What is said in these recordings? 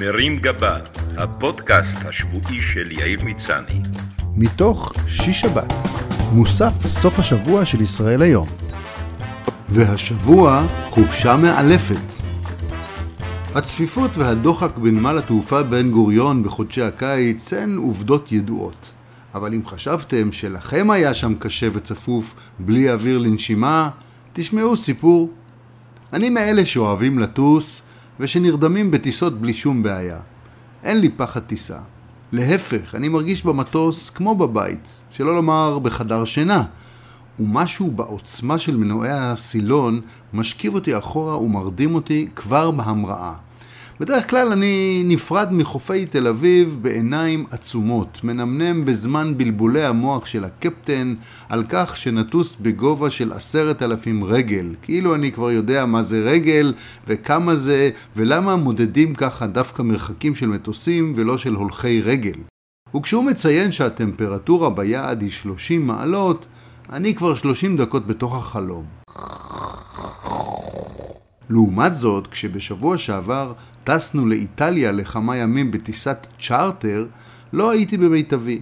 מרים גבה, הפודקאסט השבועי של יאיר מצני. מתוך שיש שבת, מוסף סוף השבוע של ישראל היום. והשבוע חופשה מאלפת. הצפיפות והדוחק בנמל התעופה בן גוריון בחודשי הקיץ הן עובדות ידועות. אבל אם חשבתם שלכם היה שם קשה וצפוף בלי אוויר לנשימה, תשמעו סיפור. אני מאלה שאוהבים לטוס ושנרדמים בטיסות בלי שום בעיה. אין לי פחד טיסה. להפך, אני מרגיש במטוס כמו בבית, שלא לומר בחדר שינה. ומשהו בעוצמה של מנועי הסילון משכיב אותי אחורה ומרדים אותי כבר בהמראה. בדרך כלל אני נפרד מחופי תל אביב בעיניים עצומות, מנמנם בזמן בלבולי המוח של הקפטן על כך שנטוס בגובה של עשרת אלפים רגל, כאילו אני כבר יודע מה זה רגל וכמה זה ולמה מודדים ככה דווקא מרחקים של מטוסים ולא של הולכי רגל. וכשהוא מציין שהטמפרטורה ביעד היא 30 מעלות, אני כבר 30 דקות בתוך החלום. לעומת זאת, כשבשבוע שעבר טסנו לאיטליה לכמה ימים בטיסת צ'רטר, לא הייתי במיטבי.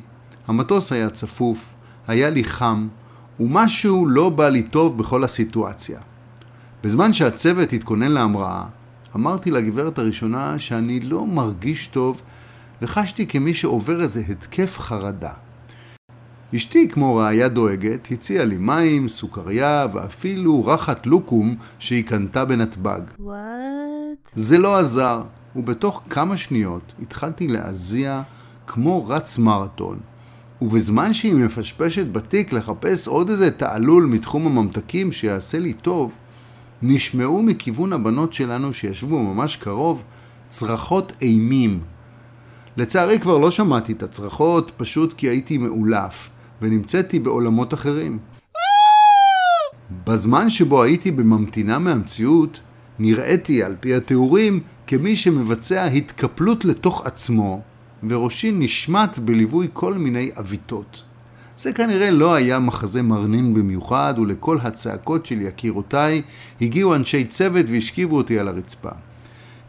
המטוס היה צפוף, היה לי חם, ומשהו לא בא לי טוב בכל הסיטואציה. בזמן שהצוות התכונן להמראה, אמרתי לגברת הראשונה שאני לא מרגיש טוב וחשתי כמי שעובר איזה התקף חרדה. אשתי, כמו ראיה דואגת, הציעה לי מים, סוכריה ואפילו רחת לוקום שהיא קנתה בנתב"ג. What? זה לא עזר, ובתוך כמה שניות התחלתי להזיע כמו רץ מרתון. ובזמן שהיא מפשפשת בתיק לחפש עוד איזה תעלול מתחום הממתקים שיעשה לי טוב, נשמעו מכיוון הבנות שלנו שישבו ממש קרוב צרחות אימים. לצערי כבר לא שמעתי את הצרחות, פשוט כי הייתי מאולף, ונמצאתי בעולמות אחרים. בזמן שבו הייתי בממתינה מהמציאות, נראיתי על פי התיאורים כמי שמבצע התקפלות לתוך עצמו, וראשי נשמט בליווי כל מיני עוויתות. זה כנראה לא היה מחזה מרנין במיוחד, ולכל הצעקות של יקירותיי הגיעו אנשי צוות והשכיבו אותי על הרצפה.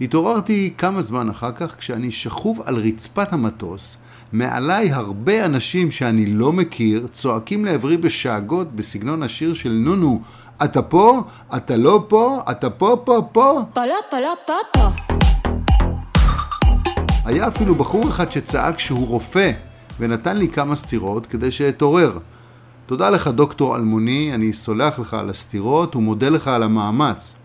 התעוררתי כמה זמן אחר כך כשאני שכוב על רצפת המטוס, מעליי הרבה אנשים שאני לא מכיר צועקים לעברי בשאגות בסגנון השיר של נונו אתה פה? אתה לא פה? אתה פה פה פה? Pala pala papa. היה אפילו בחור אחד שצעק שהוא רופא ונתן לי כמה סטירות כדי שאתעורר. תודה לך דוקטור אלמוני, אני סולח לך על הסטירות ומודה לך על המאמץ.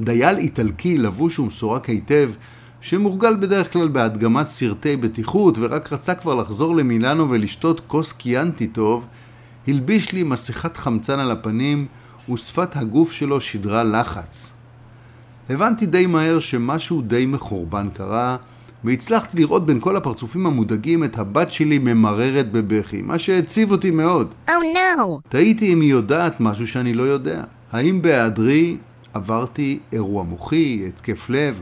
דייל איטלקי לבוש ומסורק היטב, שמורגל בדרך כלל בהדגמת סרטי בטיחות ורק רצה כבר לחזור למילאנו ולשתות כוס קיאנטי טוב, הלביש לי מסכת חמצן על הפנים ושפת הגוף שלו שידרה לחץ. הבנתי די מהר שמשהו די מחורבן קרה, והצלחתי לראות בין כל הפרצופים המודאגים את הבת שלי ממררת בבכי, מה שהציב אותי מאוד. Oh no. תהיתי אם היא יודעת משהו שאני לא יודע. האם בהיעדרי עברתי אירוע מוחי, התקף לב?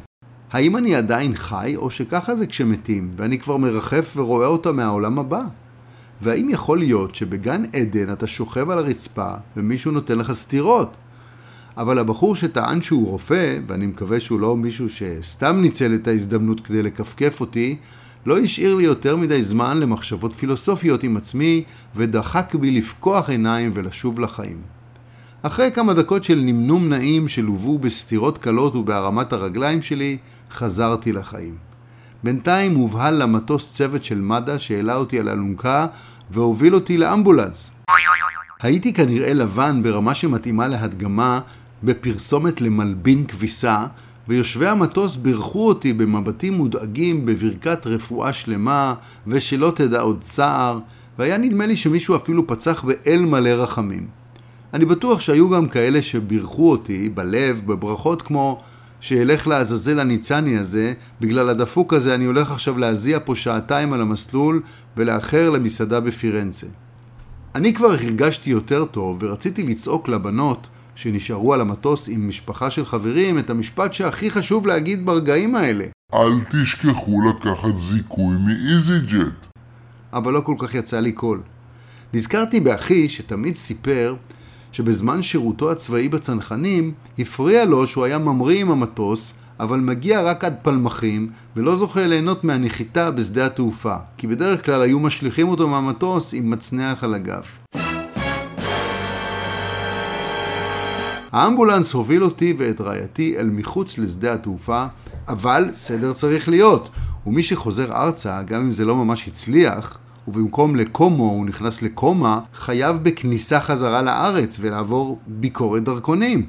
האם אני עדיין חי, או שככה זה כשמתים, ואני כבר מרחף ורואה אותה מהעולם הבא? והאם יכול להיות שבגן עדן אתה שוכב על הרצפה ומישהו נותן לך סטירות? אבל הבחור שטען שהוא רופא, ואני מקווה שהוא לא מישהו שסתם ניצל את ההזדמנות כדי לכפכף אותי, לא השאיר לי יותר מדי זמן למחשבות פילוסופיות עם עצמי, ודחק בי לפקוח עיניים ולשוב לחיים. אחרי כמה דקות של נמנום נעים שלוו בסתירות קלות ובהרמת הרגליים שלי, חזרתי לחיים. בינתיים הובהל למטוס צוות של מד"א שהעלה אותי על אלונקה והוביל אותי לאמבולנס. הייתי כנראה לבן ברמה שמתאימה להדגמה בפרסומת למלבין כביסה, ויושבי המטוס בירכו אותי במבטים מודאגים בברכת רפואה שלמה, ושלא תדע עוד צער, והיה נדמה לי שמישהו אפילו פצח באל מלא רחמים. אני בטוח שהיו גם כאלה שבירכו אותי בלב בברכות כמו שילך לעזאזל הניצני הזה, בגלל הדפוק הזה אני הולך עכשיו להזיע פה שעתיים על המסלול ולאחר למסעדה בפירנצה. אני כבר הרגשתי יותר טוב ורציתי לצעוק לבנות שנשארו על המטוס עם משפחה של חברים את המשפט שהכי חשוב להגיד ברגעים האלה. אל תשכחו לקחת זיכוי מאיזי ג'ט. אבל לא כל כך יצא לי קול. נזכרתי באחי שתמיד סיפר שבזמן שירותו הצבאי בצנחנים הפריע לו שהוא היה ממריא עם המטוס אבל מגיע רק עד פלמחים, ולא זוכה ליהנות מהנחיתה בשדה התעופה, כי בדרך כלל היו משליכים אותו מהמטוס עם מצנח על הגב. האמבולנס הוביל אותי ואת רעייתי אל מחוץ לשדה התעופה, אבל סדר צריך להיות. ומי שחוזר ארצה, גם אם זה לא ממש הצליח, ובמקום לקומו הוא נכנס לקומה, חייב בכניסה חזרה לארץ ולעבור ביקורת דרכונים.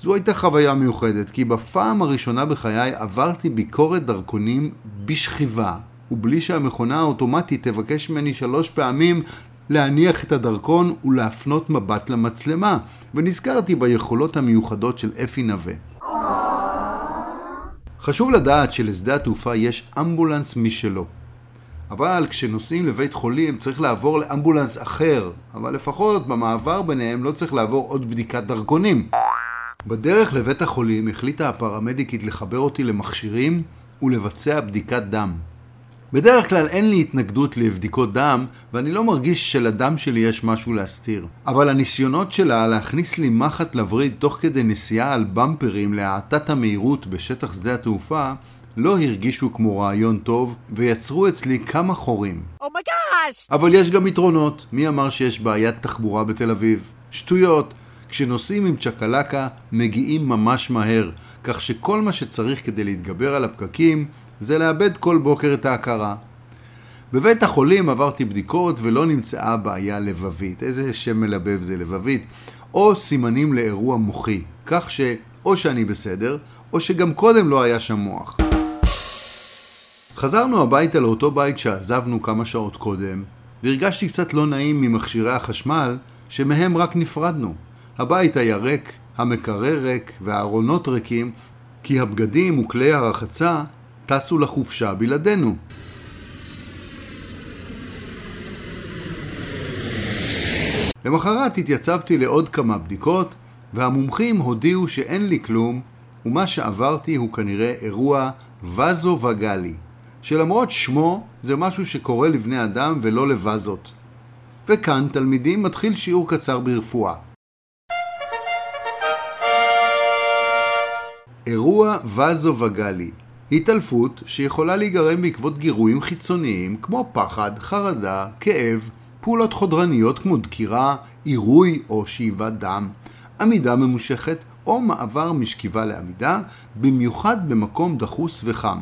זו הייתה חוויה מיוחדת, כי בפעם הראשונה בחיי עברתי ביקורת דרכונים בשכיבה, ובלי שהמכונה האוטומטית תבקש ממני שלוש פעמים להניח את הדרכון ולהפנות מבט למצלמה, ונזכרתי ביכולות המיוחדות של אפי נווה. חשוב לדעת שלשדה התעופה יש אמבולנס משלו. אבל כשנוסעים לבית חולים צריך לעבור לאמבולנס אחר, אבל לפחות במעבר ביניהם לא צריך לעבור עוד בדיקת דרכונים. בדרך לבית החולים החליטה הפרמדיקית לחבר אותי למכשירים ולבצע בדיקת דם. בדרך כלל אין לי התנגדות לבדיקות דם, ואני לא מרגיש שלדם שלי יש משהו להסתיר. אבל הניסיונות שלה להכניס לי מחט לווריד תוך כדי נסיעה על במפרים להאטת המהירות בשטח שדה התעופה, לא הרגישו כמו רעיון טוב, ויצרו אצלי כמה חורים. Oh my gosh! אבל יש גם יתרונות. מי אמר שיש בעיית תחבורה בתל אביב? שטויות. כשנוסעים עם צ'קלקה, מגיעים ממש מהר, כך שכל מה שצריך כדי להתגבר על הפקקים זה לאבד כל בוקר את ההכרה. בבית החולים עברתי בדיקות ולא נמצאה בעיה לבבית. איזה שם מלבב זה לבבית? או סימנים לאירוע מוחי, כך שאו שאני בסדר, או שגם קודם לא היה שם מוח. חזרנו הביתה לאותו בית שעזבנו כמה שעות קודם, והרגשתי קצת לא נעים ממכשירי החשמל שמהם רק נפרדנו. הבית היה ריק, המקרר ריק והארונות ריקים, כי הבגדים וכלי הרחצה טסו לחופשה בלעדינו. למחרת התייצבתי לעוד כמה בדיקות, והמומחים הודיעו שאין לי כלום, ומה שעברתי הוא כנראה אירוע וזו וגלי, שלמרות שמו זה משהו שקורה לבני אדם ולא לווזות. וכאן, תלמידים, מתחיל שיעור קצר ברפואה. אירוע וזו וגלי התעלפות שיכולה להיגרם בעקבות גירויים חיצוניים כמו פחד, חרדה, כאב, פעולות חודרניות כמו דקירה, עירוי או שאיבת דם, עמידה ממושכת או מעבר משכיבה לעמידה, במיוחד במקום דחוס וחם.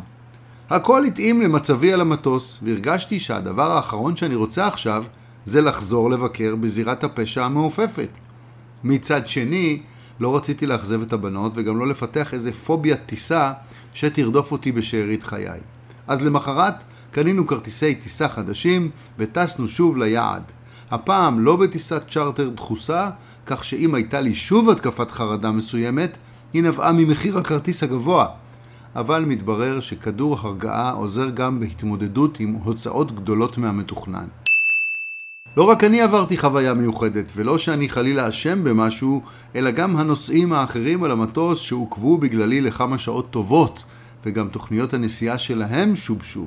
הכל התאים למצבי על המטוס, והרגשתי שהדבר האחרון שאני רוצה עכשיו זה לחזור לבקר בזירת הפשע המעופפת. מצד שני, לא רציתי לאכזב את הבנות וגם לא לפתח איזה פוביית טיסה שתרדוף אותי בשארית חיי. אז למחרת קנינו כרטיסי טיסה חדשים וטסנו שוב ליעד. הפעם לא בטיסת צ'רטר דחוסה, כך שאם הייתה לי שוב התקפת חרדה מסוימת, היא נבעה ממחיר הכרטיס הגבוה. אבל מתברר שכדור הרגעה עוזר גם בהתמודדות עם הוצאות גדולות מהמתוכנן. לא רק אני עברתי חוויה מיוחדת, ולא שאני חלילה אשם במשהו, אלא גם הנוסעים האחרים על המטוס שעוכבו בגללי לכמה שעות טובות, וגם תוכניות הנסיעה שלהם שובשו.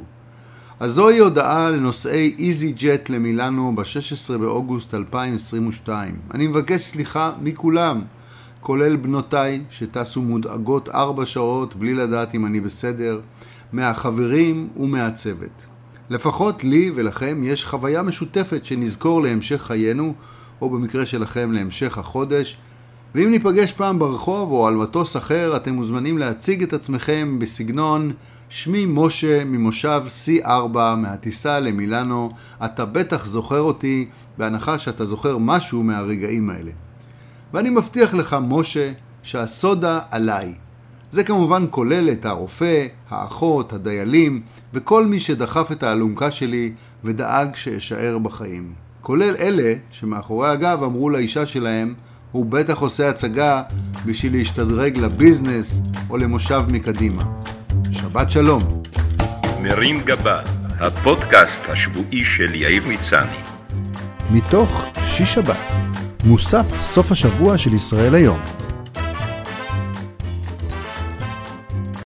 אז זוהי הודעה לנוסעי איזי ג'ט למילאנו ב-16 באוגוסט 2022. אני מבקש סליחה מכולם, כולל בנותיי שטסו מודאגות ארבע שעות בלי לדעת אם אני בסדר, מהחברים ומהצוות. לפחות לי ולכם יש חוויה משותפת שנזכור להמשך חיינו, או במקרה שלכם להמשך החודש. ואם ניפגש פעם ברחוב או על מטוס אחר, אתם מוזמנים להציג את עצמכם בסגנון שמי משה ממושב C4 מהטיסה למילאנו, אתה בטח זוכר אותי, בהנחה שאתה זוכר משהו מהרגעים האלה. ואני מבטיח לך, משה, שהסודה עליי. זה כמובן כולל את הרופא, האחות, הדיילים, וכל מי שדחף את האלונקה שלי ודאג שאשאר בחיים. כולל אלה שמאחורי הגב אמרו לאישה שלהם, הוא בטח עושה הצגה בשביל להשתדרג לביזנס או למושב מקדימה. שבת שלום. מרים גבה, הפודקאסט השבועי של יאיר מצני. מתוך שיש שבת, מוסף סוף השבוע של ישראל היום.